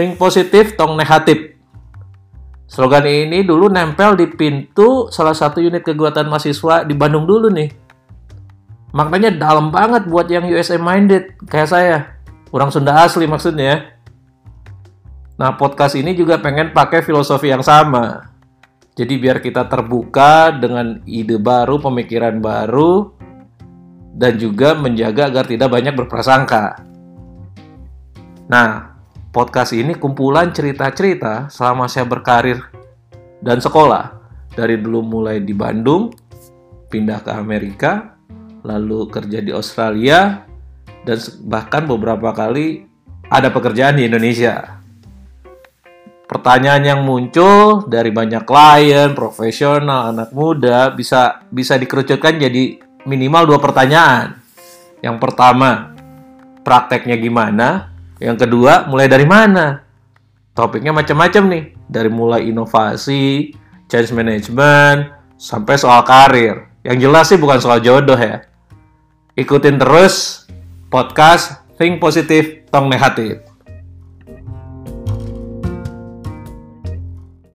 think positif, tong negatif. Slogan ini dulu nempel di pintu salah satu unit kegiatan mahasiswa di Bandung dulu nih. Maknanya dalam banget buat yang USA minded kayak saya. Orang Sunda asli maksudnya. Nah, podcast ini juga pengen pakai filosofi yang sama. Jadi biar kita terbuka dengan ide baru, pemikiran baru, dan juga menjaga agar tidak banyak berprasangka. Nah, podcast ini kumpulan cerita-cerita selama saya berkarir dan sekolah. Dari dulu mulai di Bandung, pindah ke Amerika, lalu kerja di Australia, dan bahkan beberapa kali ada pekerjaan di Indonesia. Pertanyaan yang muncul dari banyak klien, profesional, anak muda bisa bisa dikerucutkan jadi minimal dua pertanyaan. Yang pertama, prakteknya gimana? Yang kedua, mulai dari mana? Topiknya macam-macam nih, dari mulai inovasi, change management, sampai soal karir. Yang jelas sih bukan soal jodoh ya. Ikutin terus podcast Think Positive, Tong Negatif.